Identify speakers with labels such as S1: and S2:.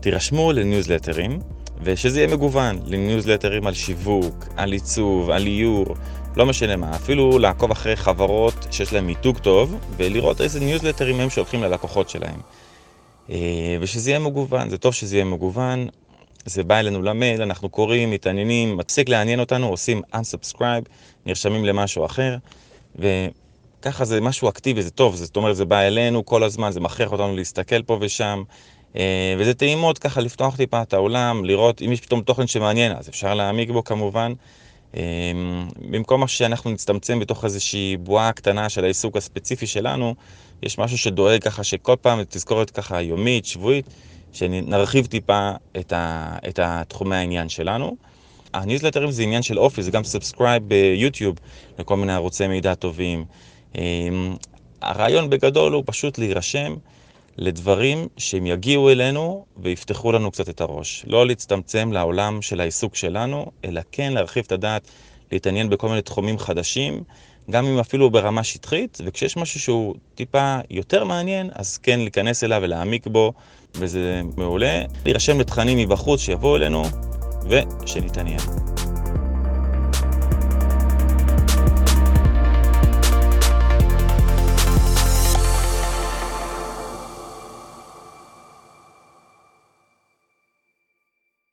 S1: תירשמו לניוזלטרים, ושזה יהיה מגוון, לניוזלטרים על שיווק, על עיצוב, על איור, לא משנה מה, אפילו לעקוב אחרי חברות שיש להן מיתוג טוב, ולראות איזה ניוזלטרים הם שולחים ללקוחות שלהם. אה, ושזה יהיה מגוון, זה טוב שזה יהיה מגוון, זה בא אלינו למייל, אנחנו קוראים, מתעניינים, מפסיק לעניין אותנו, עושים unsubscribe, נרשמים למשהו אחר, וככה זה משהו אקטיבי, זה טוב, זאת אומרת, זה בא אלינו כל הזמן, זה מכריח אותנו להסתכל פה ושם, וזה טעימות ככה לפתוח טיפה את העולם, לראות אם יש פתאום תוכן שמעניין, אז אפשר להעמיק בו כמובן. אה, במקום שאנחנו נצטמצם בתוך איזושהי בועה קטנה של העיסוק הספציפי שלנו, יש משהו שדואג ככה שכל פעם תזכורת ככה יומית, שבועית, שנרחיב טיפה את, ה, את התחומי העניין שלנו. הניוזלטרים זה עניין של אופי, זה גם subscribe ביוטיוב לכל מיני ערוצי מידע טובים. אה, הרעיון בגדול הוא פשוט להירשם. לדברים שהם יגיעו אלינו ויפתחו לנו קצת את הראש. לא להצטמצם לעולם של העיסוק שלנו, אלא כן להרחיב את הדעת, להתעניין בכל מיני תחומים חדשים, גם אם אפילו ברמה שטחית, וכשיש משהו שהוא טיפה יותר מעניין, אז כן להיכנס אליו ולהעמיק בו, וזה מעולה. להירשם לתכנים מבחוץ שיבואו אלינו, ושנתעניין.